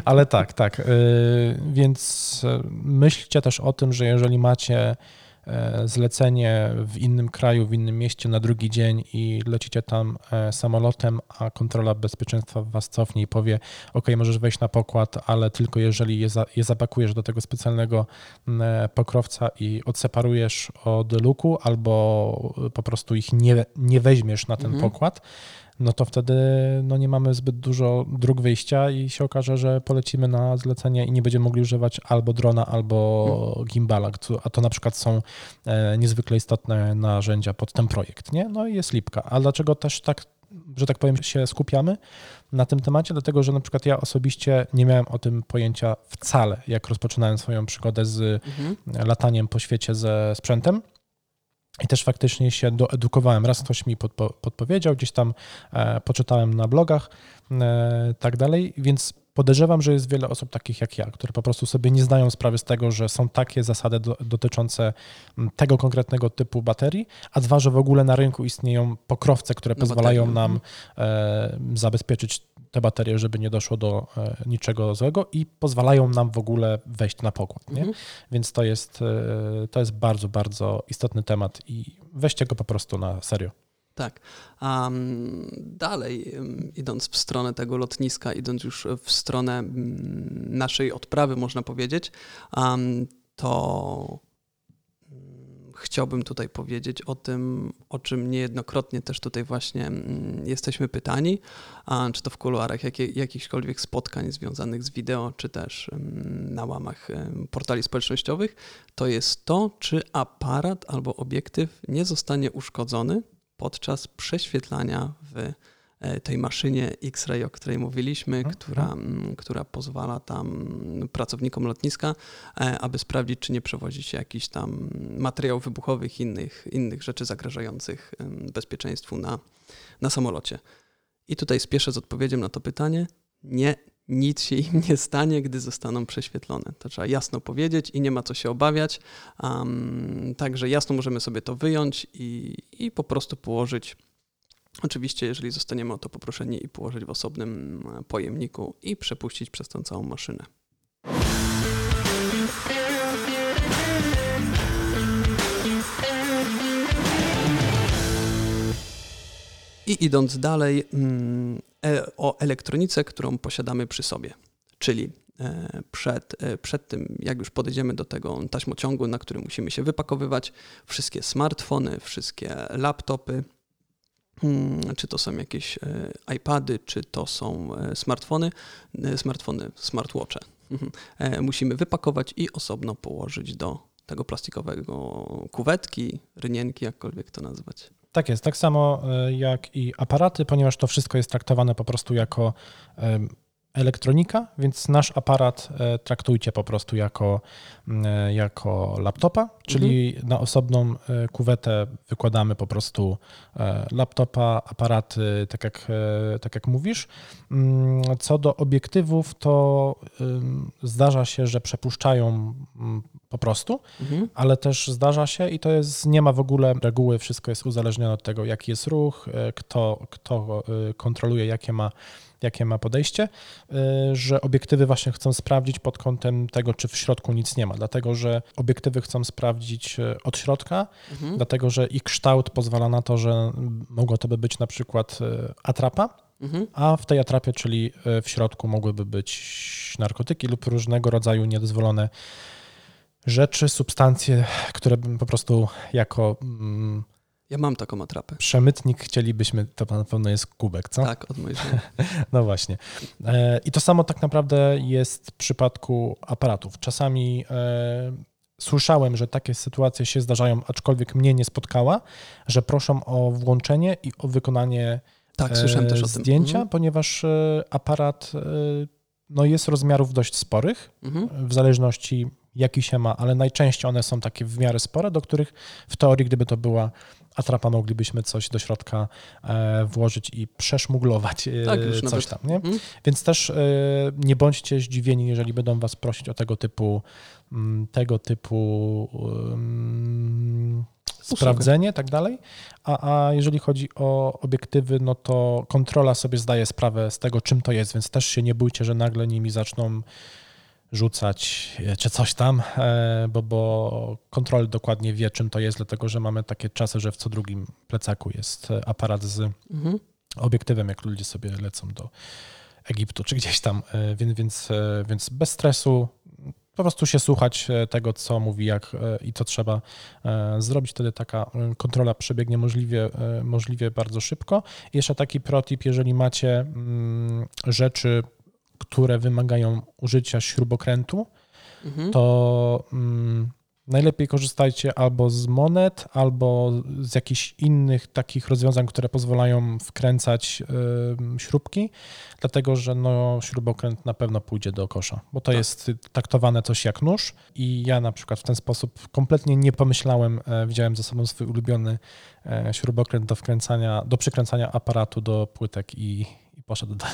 Ale tak, tak. Y, więc y, myślcie też o tym, że jeżeli macie zlecenie w innym kraju, w innym mieście na drugi dzień i lecicie tam e, samolotem, a kontrola bezpieczeństwa was cofnie i powie, ok, możesz wejść na pokład, ale tylko jeżeli je, za, je zapakujesz do tego specjalnego e, pokrowca i odseparujesz od luku, albo po prostu ich nie, nie weźmiesz na ten mhm. pokład, no to wtedy no nie mamy zbyt dużo dróg wyjścia i się okaże, że polecimy na zlecenie i nie będziemy mogli używać albo drona, albo hmm. gimbala, a to na przykład są e, niezwykle istotne narzędzia pod ten projekt, nie? No i jest lipka. A dlaczego też tak, że tak powiem, się skupiamy na tym temacie? Dlatego, że na przykład ja osobiście nie miałem o tym pojęcia wcale, jak rozpoczynałem swoją przygodę z mhm. lataniem po świecie ze sprzętem. I też faktycznie się doedukowałem. Raz ktoś mi podpo podpowiedział, gdzieś tam e, poczytałem na blogach, e, tak dalej, więc podejrzewam, że jest wiele osób takich jak ja, które po prostu sobie nie zdają sprawy z tego, że są takie zasady do, dotyczące tego konkretnego typu baterii, a dwa, że w ogóle na rynku istnieją pokrowce, które no pozwalają baterii. nam e, zabezpieczyć te baterie, żeby nie doszło do e, niczego złego i pozwalają nam w ogóle wejść na pokład. Nie? Mhm. Więc to jest, e, to jest bardzo, bardzo istotny temat i weźcie go po prostu na serio. Tak. Um, dalej, idąc w stronę tego lotniska, idąc już w stronę naszej odprawy, można powiedzieć, to chciałbym tutaj powiedzieć o tym, o czym niejednokrotnie też tutaj właśnie mm, jesteśmy pytani, a czy to w kuluarach jakie, jakichśkolwiek spotkań związanych z wideo, czy też mm, na łamach portali społecznościowych, to jest to, czy aparat albo obiektyw nie zostanie uszkodzony podczas prześwietlania w tej maszynie X-Ray, o której mówiliśmy, Mhm. która, która pozwala tam pracownikom lotniska, e, aby sprawdzić, czy nie przewozi się jakichś tam materiałów wybuchowych, innych, innych rzeczy zagrażających bezpieczeństwu na, na samolocie. I tutaj spieszę z odpowiedzią na to pytanie. Nie, nic się im nie stanie, gdy zostaną prześwietlone. To trzeba jasno powiedzieć i nie ma co się obawiać. Um, także jasno możemy sobie to wyjąć i, i po prostu położyć. Oczywiście, jeżeli zostaniemy o to poproszeni, i położyć w osobnym e, pojemniku i przepuścić przez tą całą maszynę. I idąc dalej, mm, e, o elektronice, którą posiadamy przy sobie. Czyli e, przed, przed tym, jak już podejdziemy do tego taśmociągu, na który musimy się wypakowywać, wszystkie smartfony, wszystkie laptopy, czy to są jakieś e, iPady, czy to są e, smartfony, e, smartfony, smartwatche. Mhm. Musimy wypakować i osobno położyć do tego plastikowego kuwetki, rynienki, jakkolwiek to nazwać. Tak jest, tak samo jak i aparaty, ponieważ to wszystko jest traktowane po prostu jako elektronika, więc nasz aparat e, traktujcie po prostu jako, m, e, jako laptopa, czyli na osobną e, kuwetę wykładamy po prostu laptopa, aparaty, tak jak, tak jak mówisz. Mm, Co do obiektywów, to zdarza się, że przepuszczają mm, po prostu, Mhm. ale też zdarza się i to jest, nie ma w ogóle reguły, wszystko jest uzależnione od tego, jaki jest ruch, kto, kto kontroluje, jakie ma, jakie ma podejście, e, że obiektywy właśnie chcą sprawdzić pod kątem tego, czy w środku nic nie ma, dlatego że obiektywy chcą sprawdzić e, od środka, Mhm. dlatego że ich kształt pozwala na to, że mogło to by być na przykład e, atrapa, Mhm. a w tej atrapie, czyli w środku mogłyby być narkotyki lub różnego rodzaju niedozwolone rzeczy, substancje, które bym po prostu jako mm, Ja mam taką atrapę. przemytnik chcielibyśmy, to na pewno jest kubek, co? Tak, od mojej żony. <laughs> No właśnie. E, I to samo tak naprawdę jest w przypadku aparatów. Czasami e, słyszałem, że takie sytuacje się zdarzają, aczkolwiek mnie nie spotkała, że proszą o włączenie i o wykonanie Tak, słyszałem e, też o tym. zdjęcia, Mhm. ponieważ aparat no, jest rozmiarów dość sporych, Mhm. w zależności jaki się ma, ale najczęściej one są takie w miarę spore, do których w teorii, gdyby to była atrapa, moglibyśmy coś do środka e, włożyć i przeszmuglować e, Tak, coś nawet- tam. Nie? Mhm. Więc też e, nie bądźcie zdziwieni, jeżeli będą was prosić o tego typu mm, tego typu um, sprawdzenie, tak dalej. A, a jeżeli chodzi o obiektywy, no to kontrola sobie zdaje sprawę z tego, czym to jest, więc też się nie bójcie, że nagle nimi zaczną rzucać e, czy coś tam, e, bo, bo kontrol dokładnie wie, czym to jest, dlatego że mamy takie czasy, że w co drugim plecaku jest e, aparat z Mhm. obiektywem, jak ludzie sobie lecą do Egiptu czy gdzieś tam, więc, więc, więc bez stresu po prostu się słuchać tego, co mówi, jak i co trzeba zrobić. Wtedy taka kontrola przebiegnie możliwie, możliwie bardzo szybko. I jeszcze taki protip, jeżeli macie mm, rzeczy, które wymagają użycia śrubokrętu, Mhm. to mm, najlepiej korzystajcie albo z monet, albo z jakichś innych takich rozwiązań, które pozwalają wkręcać ym, śrubki, dlatego że no, śrubokręt na pewno pójdzie do kosza, bo to Tak. jest traktowane coś jak nóż i ja na przykład w ten sposób kompletnie nie pomyślałem, e, wziąłem ze sobą swój ulubiony e, śrubokręt do wkręcania, do przykręcania aparatu do płytek i poszedł do,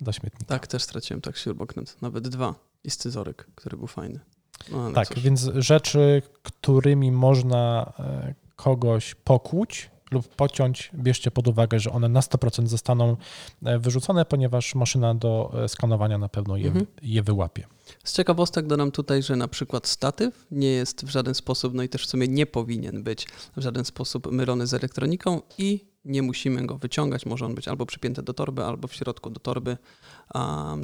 do śmietnika. Tak, też straciłem tak śrubokręt. Nawet dwa. I scyzoryk, który był fajny. No, Tak, cóż. więc rzeczy, którymi można e, kogoś pokłuć lub pociąć, bierzcie pod uwagę, że one na 100% zostaną e, wyrzucone, ponieważ maszyna do e, skanowania na pewno je, Mhm. je wyłapie. Z ciekawostek dodam tutaj, że na przykład statyw nie jest w żaden sposób, no i też w sumie nie powinien być w żaden sposób mylony z elektroniką i nie musimy go wyciągać. Może on być albo przypięty do torby, albo w środku do torby,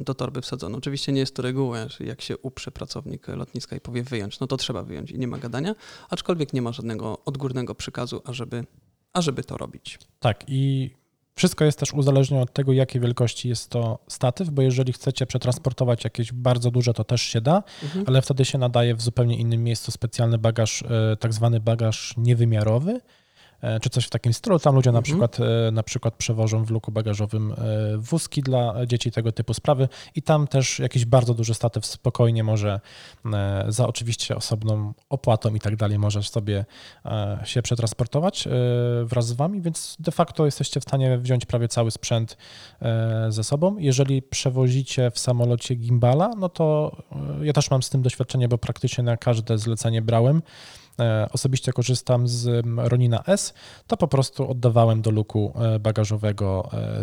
do torby wsadzony. Oczywiście nie jest to reguła, jak się uprze pracownik lotniska i powie wyjąć, no to trzeba wyjąć i nie ma gadania, aczkolwiek nie ma żadnego odgórnego przykazu, ażeby, ażeby to robić. Tak, i wszystko jest też uzależnione od tego, jakiej wielkości jest to statyw, bo jeżeli chcecie przetransportować jakieś bardzo duże, to też się da, Mhm. ale wtedy się nadaje w zupełnie innym miejscu specjalny bagaż, e, tak zwany bagaż niewymiarowy, czy coś w takim stylu. Tam ludzie na, Mhm. przykład, e, na przykład przewożą w luku bagażowym e, wózki dla dzieci, tego typu sprawy i tam też jakiś bardzo duży statyw spokojnie może e, za oczywiście osobną opłatą i tak dalej możesz sobie e, się przetransportować e, wraz z wami, więc de facto jesteście w stanie wziąć prawie cały sprzęt e, ze sobą. Jeżeli przewozicie w samolocie gimbala, no to e, ja też mam z tym doświadczenie, bo praktycznie na każde zlecenie brałem. E, Osobiście korzystam z mm, Ronina S, to po prostu oddawałem do luku e, bagażowego e,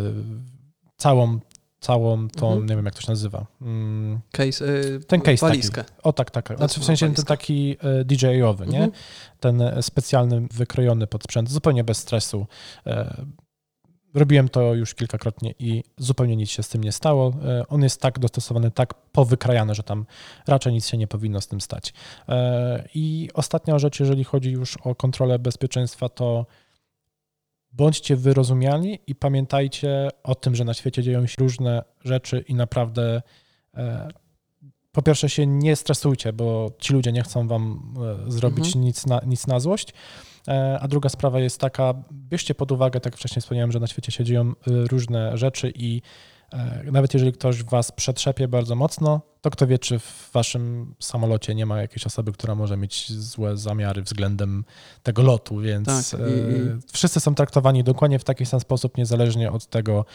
całą, całą tą, Mhm. nie wiem jak to się nazywa, mm, Case, y, ten case walizkę. taki. O tak, tak. Znaczy w Wezmę sensie ten walizkę. taki e, DJI-owy, nie? Mhm. Ten specjalny, wykrojony pod sprzęt, zupełnie bez stresu. Robiłem to już kilkakrotnie i zupełnie nic się z tym nie stało. E, On jest tak dostosowany, tak powykrajany, że tam raczej nic się nie powinno z tym stać. E, I ostatnia rzecz, jeżeli chodzi już o kontrolę bezpieczeństwa, to bądźcie wyrozumiali i pamiętajcie o tym, że na świecie dzieją się różne rzeczy i naprawdę e, po pierwsze się nie stresujcie, bo ci ludzie nie chcą wam zrobić Mhm. nic, na, nic na złość. E, A druga sprawa jest taka, bierzcie pod uwagę, tak wcześniej wspomniałem, że na świecie się dzieją e, różne rzeczy i e, nawet jeżeli ktoś was przetrzepie bardzo mocno, to kto wie, czy w waszym samolocie nie ma jakiejś osoby, która może mieć złe zamiary względem tego lotu, więc Tak, i- e, i- wszyscy są traktowani dokładnie w taki sam sposób, niezależnie od tego,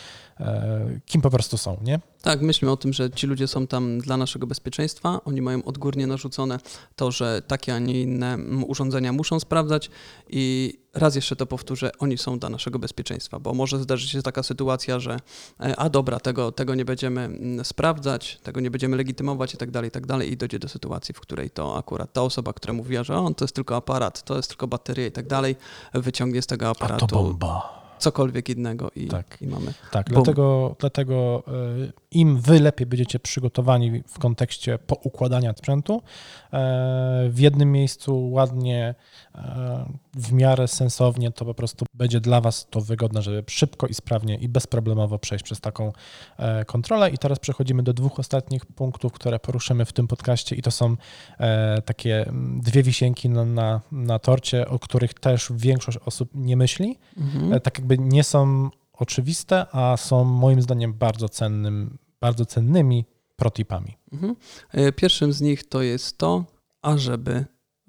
e, kim po prostu są, nie? Tak, myślmy o tym, że ci ludzie są tam dla naszego bezpieczeństwa. Oni mają odgórnie narzucone to, że takie, a nie inne urządzenia muszą sprawdzać i raz jeszcze to powtórzę, oni są dla naszego bezpieczeństwa, bo może zdarzyć się taka sytuacja, że e, a dobra, tego, tego nie będziemy mm, sprawdzać, tego nie będziemy legitymować i tak dalej, i tak dalej i dojdzie do sytuacji, w której to akurat ta osoba, która mówiła, że on to jest tylko aparat, to jest tylko bateria i tak dalej, wyciągnie z tego aparatu bomba. cokolwiek innego i, Tak. i mamy. Tak, Bum. dlatego, dlatego y, im wy lepiej będziecie przygotowani w kontekście poukładania sprzętu, e, w jednym miejscu ładnie, e, w miarę sensownie, to po prostu będzie dla was to wygodne, żeby szybko i sprawnie i bezproblemowo przejść przez taką e, kontrolę. I teraz przechodzimy do dwóch ostatnich punktów, które poruszymy w tym podcaście i to są takie dwie wisienki na, na, na torcie, o których też większość osób nie myśli Mhm. tak jakby nie są oczywiste, a są moim zdaniem bardzo cennym, bardzo cennymi protipami. Mhm. E, Pierwszym z nich to jest to, ażeby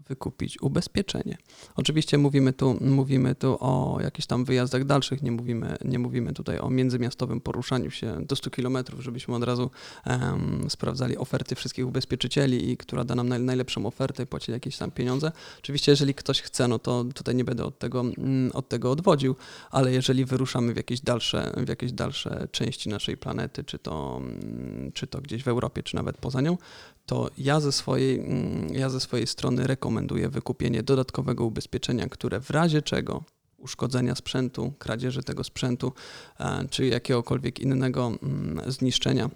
wykupić ubezpieczenie. Oczywiście mówimy tu, mówimy tu o jakichś tam wyjazdach dalszych, nie mówimy, nie mówimy tutaj o międzymiastowym poruszaniu się do 100 km, żebyśmy od razu em, sprawdzali oferty wszystkich ubezpieczycieli i która da nam naj, najlepszą ofertę i płaci jakieś tam pieniądze. Oczywiście jeżeli ktoś chce, no to tutaj nie będę od tego, mm, od tego odwodził, ale jeżeli wyruszamy w jakieś dalsze, w jakieś dalsze części naszej planety, czy to, mm, czy to gdzieś w Europie, czy nawet poza nią, to ja ze swojej, mm, ja ze swojej strony rekomenduję wykupienie dodatkowego ubezpieczenia, które w razie czego uszkodzenia sprzętu, kradzieży tego sprzętu, e, czy jakiegokolwiek innego mm, zniszczenia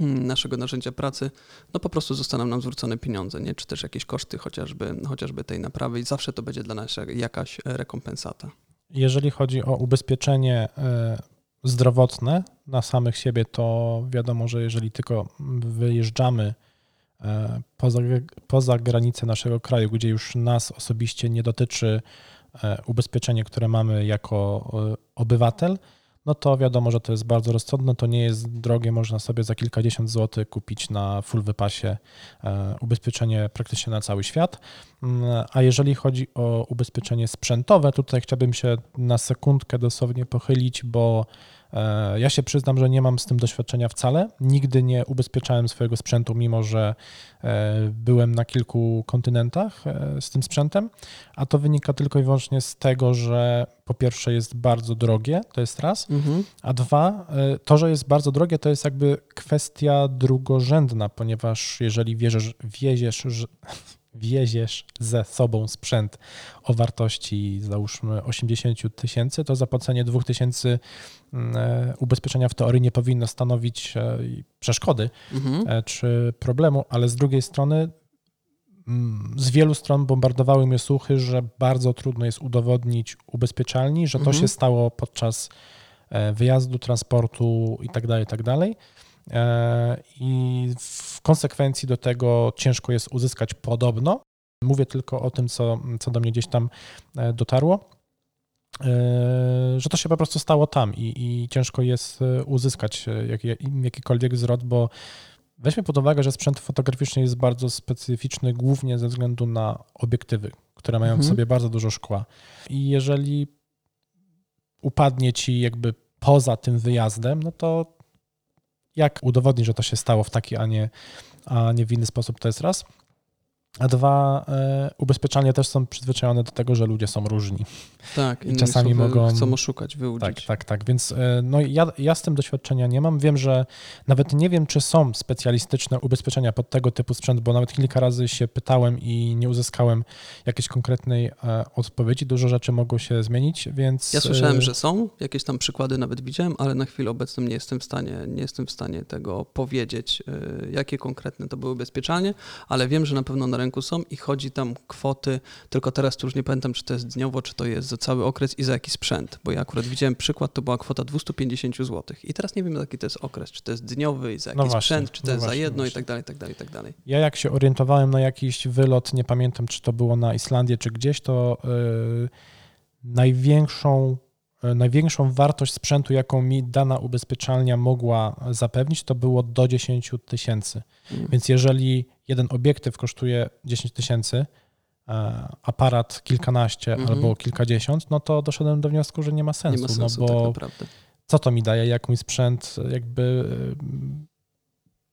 mm, naszego narzędzia pracy, no po prostu zostaną nam zwrócone pieniądze, nie? czy też jakieś koszty chociażby, chociażby tej naprawy i zawsze to będzie dla nas jakaś rekompensata. Jeżeli chodzi o ubezpieczenie e, zdrowotne na samych siebie, to wiadomo, że jeżeli tylko wyjeżdżamy poza, poza granice naszego kraju, gdzie już nas osobiście nie dotyczy e, ubezpieczenie, które mamy jako e, obywatel, no to wiadomo, że to jest bardzo rozsądne, to nie jest drogie, można sobie za kilkadziesiąt złotych kupić na full wypasie e, ubezpieczenie praktycznie na cały świat. Mm, A jeżeli chodzi o ubezpieczenie sprzętowe, tutaj chciałbym się na sekundkę dosłownie pochylić, bo e, ja się przyznam, że nie mam z tym doświadczenia wcale. Nigdy nie ubezpieczałem swojego sprzętu, mimo że e, byłem na kilku kontynentach e, z tym sprzętem, a to wynika tylko i wyłącznie z tego, że po pierwsze jest bardzo drogie, to jest raz, Mhm. a dwa, to, że jest bardzo drogie, to jest jakby kwestia drugorzędna, ponieważ jeżeli wierzysz, wieziesz, że- wieziesz ze sobą sprzęt o wartości załóżmy 80 tysięcy, to zapłacenie 2 tysięcy mm, e, ubezpieczenia w teorii nie powinno stanowić e, przeszkody Mhm. e, czy problemu, ale z drugiej strony mm, z wielu stron bombardowały mnie słuchy, że bardzo trudno jest udowodnić ubezpieczalni, że to Mhm. się stało podczas wyjazdu, transportu itd., itd. E, I w konsekwencji do tego ciężko jest uzyskać podobno. Mówię tylko o tym, co, co do mnie gdzieś tam e, dotarło. że to się po prostu stało tam i, i ciężko jest uzyskać jak, jakikolwiek zwrot, bo weźmy pod uwagę, że sprzęt fotograficzny jest bardzo specyficzny, głównie ze względu na obiektywy, które mają mhm. w sobie bardzo dużo szkła. I jeżeli upadnie ci jakby poza tym wyjazdem, no to jak udowodnić, że to się stało w taki, a nie, a nie w inny sposób, to jest raz. A dwa, e, ubezpieczalnie też są przyzwyczajone do tego, że ludzie są różni. Tak, i czasami mogą. Chcą oszukać, wyłudzić. Tak, tak, tak. Więc e, no, ja, ja z tym doświadczenia nie mam. Wiem, że nawet nie wiem, czy są specjalistyczne ubezpieczenia pod tego typu sprzęt, bo nawet kilka razy się pytałem i nie uzyskałem jakiejś konkretnej e, odpowiedzi. Dużo rzeczy mogą się zmienić, więc. Ja słyszałem, że są. Jakieś tam przykłady nawet widziałem, ale na chwilę obecną nie jestem w stanie, nie jestem w stanie tego powiedzieć, jakie konkretne to były ubezpieczalnie, ale wiem, że na pewno na rynku są i chodzi tam kwoty, tylko teraz tu już nie pamiętam, czy to jest dniowo, czy to jest za cały okres i za jaki sprzęt, bo ja akurat widziałem przykład, to była kwota 250 zł i teraz nie wiem, jaki to jest okres, czy to jest dniowy i za jaki no właśnie, sprzęt, czy to no jest właśnie, za jedno właśnie. i tak dalej, i tak dalej, i tak dalej. Ja jak się orientowałem na jakiś wylot, nie pamiętam, czy to było na Islandię, czy gdzieś, to yy, największą największą wartość sprzętu, jaką mi dana ubezpieczalnia mogła zapewnić, to było do 10 tysięcy. Mm. Więc jeżeli jeden obiektyw kosztuje 10 tysięcy, e, aparat kilkanaście mm -hmm. albo kilkadziesiąt, no to doszedłem do wniosku, że nie ma sensu. Nie ma sensu no bo tak co to mi daje, jak mój sprzęt jakby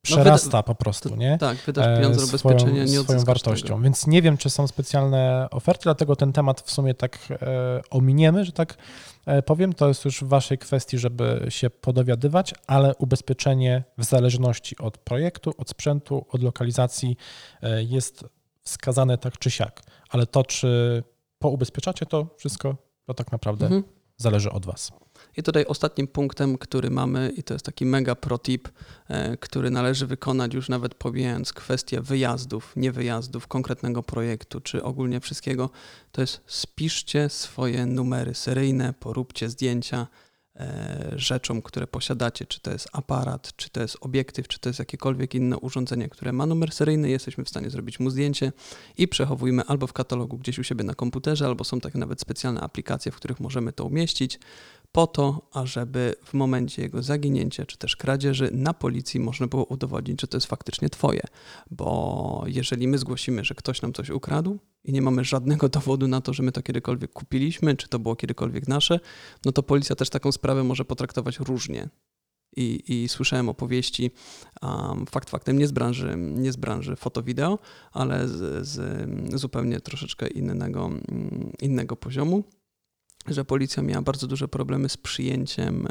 przerasta no, po prostu, nie? Tak, wydasz pieniądze na ubezpieczenie, nie swoją wartością. Tego. Więc nie wiem, czy są specjalne oferty, dlatego ten temat w sumie tak e, ominiemy, że tak e, powiem. To jest już w waszej kwestii, żeby się podowiadywać, ale ubezpieczenie w zależności od projektu, od sprzętu, od lokalizacji e, jest wskazane tak czy siak. Ale to, czy poubezpieczacie to wszystko, to tak naprawdę mhm. zależy od was. I tutaj ostatnim punktem, który mamy, i to jest taki mega protip, e, który należy wykonać już nawet pomijając kwestię wyjazdów, niewyjazdów, konkretnego projektu, czy ogólnie wszystkiego, to jest spiszcie swoje numery seryjne, poróbcie zdjęcia e, rzeczom, które posiadacie, czy to jest aparat, czy to jest obiektyw, czy to jest jakiekolwiek inne urządzenie, które ma numer seryjny, jesteśmy w stanie zrobić mu zdjęcie i przechowujemy albo w katalogu gdzieś u siebie na komputerze, albo są takie nawet specjalne aplikacje, w których możemy to umieścić po to, ażeby w momencie jego zaginięcia czy też kradzieży na policji można było udowodnić, że to jest faktycznie twoje. Bo jeżeli my zgłosimy, że ktoś nam coś ukradł i nie mamy żadnego <laughs> dowodu na to, że my to kiedykolwiek kupiliśmy, czy to było kiedykolwiek nasze, no to policja też taką sprawę może potraktować różnie. I, i słyszałem opowieści, um, fakt faktem, nie z branży, nie z branży foto-wideo, ale z, z zupełnie troszeczkę innego, innego poziomu że policja miała bardzo duże problemy z przyjęciem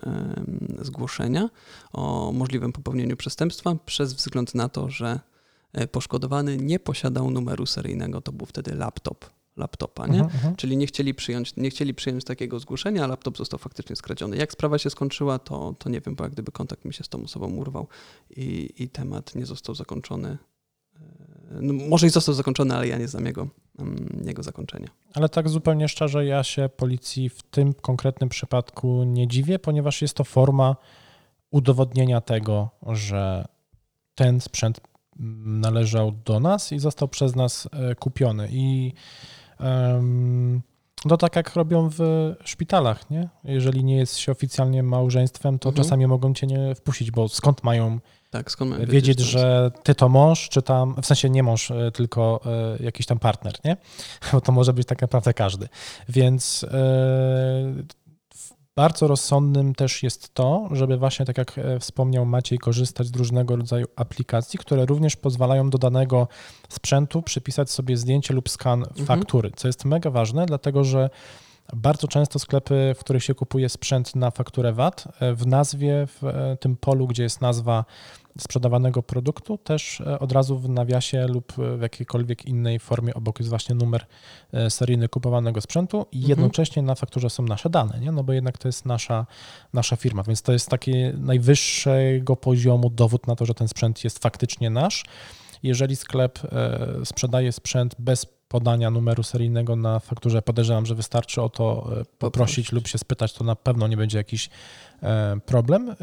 zgłoszenia o możliwym popełnieniu przestępstwa przez wzgląd na to, że e, poszkodowany nie posiadał numeru seryjnego, to był wtedy laptop laptopa, nie? Uh -huh. Czyli nie chcieli, przyjąć, nie chcieli przyjąć takiego zgłoszenia, a laptop został faktycznie skradziony. Jak sprawa się skończyła, to, to nie wiem, bo jak gdyby kontakt mi się z tą osobą urwał i, i temat nie został zakończony no, może i został zakończony, ale ja nie znam jego, jego zakończenia. Ale tak zupełnie szczerze, ja się policji w tym konkretnym przypadku nie dziwię, ponieważ jest to forma udowodnienia tego, że ten sprzęt należał do nas i został przez nas e, kupiony. I um, to tak jak robią w szpitalach, nie? Jeżeli nie jest się oficjalnie małżeństwem, to mhm. czasami mogą cię nie wpuścić, bo skąd mają tak, skąd wiedzieć, wiedzieć że ty to mąż, czy tam, w sensie nie mąż, e, tylko e, jakiś tam partner, nie? <laughs> Bo to może być tak naprawdę każdy. Więc e, bardzo rozsądnym też jest to, żeby właśnie, tak jak wspomniał Maciej, korzystać z różnego rodzaju aplikacji, które również pozwalają do danego sprzętu przypisać sobie zdjęcie lub skan mhm. faktury, co jest mega ważne, dlatego że bardzo często sklepy, w których się kupuje sprzęt na fakturę VAT, e, w nazwie, w e, tym polu, gdzie jest nazwa sprzedawanego produktu, też e, od razu w nawiasie lub w jakiejkolwiek innej formie obok jest właśnie numer seryjny kupowanego sprzętu i mhm. jednocześnie na fakturze są nasze dane, nie? no bo jednak to jest nasza, nasza firma, więc to jest taki najwyższego poziomu dowód na to, że ten sprzęt jest faktycznie nasz. Jeżeli sklep sprzedaje sprzęt bez podania numeru seryjnego na fakturze. Podejrzewam, że wystarczy o to e, poprosić lub się spytać, to na pewno nie będzie jakiś e, problem. E,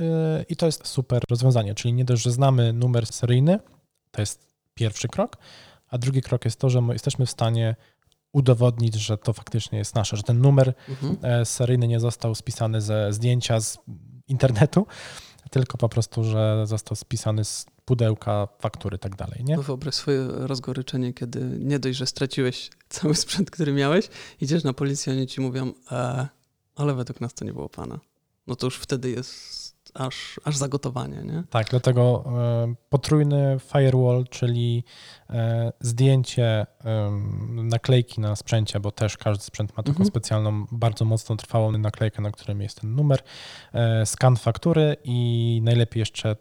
I to jest super rozwiązanie. Czyli nie dość, że znamy numer seryjny, to jest pierwszy krok, a drugi krok jest to, że my jesteśmy w stanie udowodnić, że to faktycznie jest nasze, że ten numer Mhm. seryjny nie został spisany ze zdjęcia z internetu, tylko po prostu, że został spisany z pudełka, faktury i tak dalej, nie? No wyobraź swoje rozgoryczenie, kiedy nie dość, że straciłeś cały sprzęt, który miałeś, idziesz na policję, oni ci mówią, e, ale według nas to nie było pana. No to już wtedy jest aż, aż zagotowanie, nie? Tak, dlatego e, potrójny firewall, czyli e, zdjęcie naklejki na sprzęcie, bo też każdy sprzęt ma taką Mhm. specjalną, bardzo mocno trwałą naklejkę, na którym jest ten numer, e, skan faktury i najlepiej jeszcze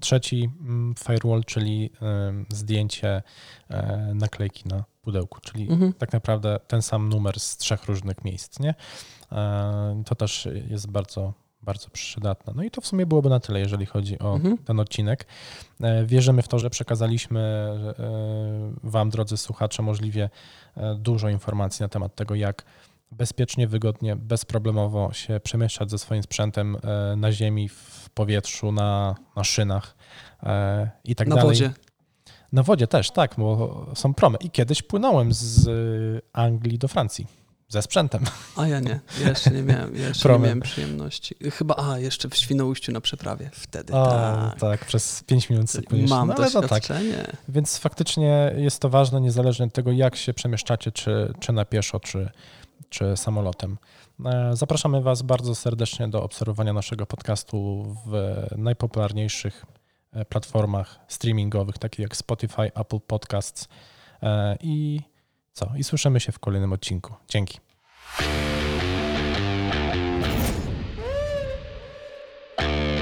trzeci mm, firewall, czyli zdjęcie e, naklejki na pudełku, czyli Mhm. tak naprawdę ten sam numer z trzech różnych miejsc, nie? E, To też jest bardzo, bardzo przydatne. No i to w sumie byłoby na tyle, jeżeli chodzi o Mhm. ten odcinek. E, Wierzymy w to, że przekazaliśmy Wam, drodzy słuchacze, możliwie dużo informacji na temat tego, jak bezpiecznie, wygodnie, bezproblemowo się przemieszczać ze swoim sprzętem e, na ziemi, w powietrzu, na, na szynach e, i tak na dalej. wodzie. Na wodzie też, tak, bo są promy. I kiedyś płynąłem z Anglii do Francji ze sprzętem. A ja nie, ja jeszcze nie miałem, ja jeszcze nie miałem przyjemności. Chyba, a, jeszcze w Świnoujściu na przeprawie, wtedy, O, tak. tak, przez 5 minut płyniesz. Mam no, ale to tak. doświadczenie. Więc faktycznie jest to ważne, niezależnie od tego, jak się przemieszczacie, czy, czy na pieszo, czy, czy samolotem. E, zapraszamy Was bardzo serdecznie do obserwowania naszego podcastu w najpopularniejszych e, platformach streamingowych, takich jak Spotify, Apple Podcasts. E, I co? I słyszymy się w kolejnym odcinku. Dzięki. you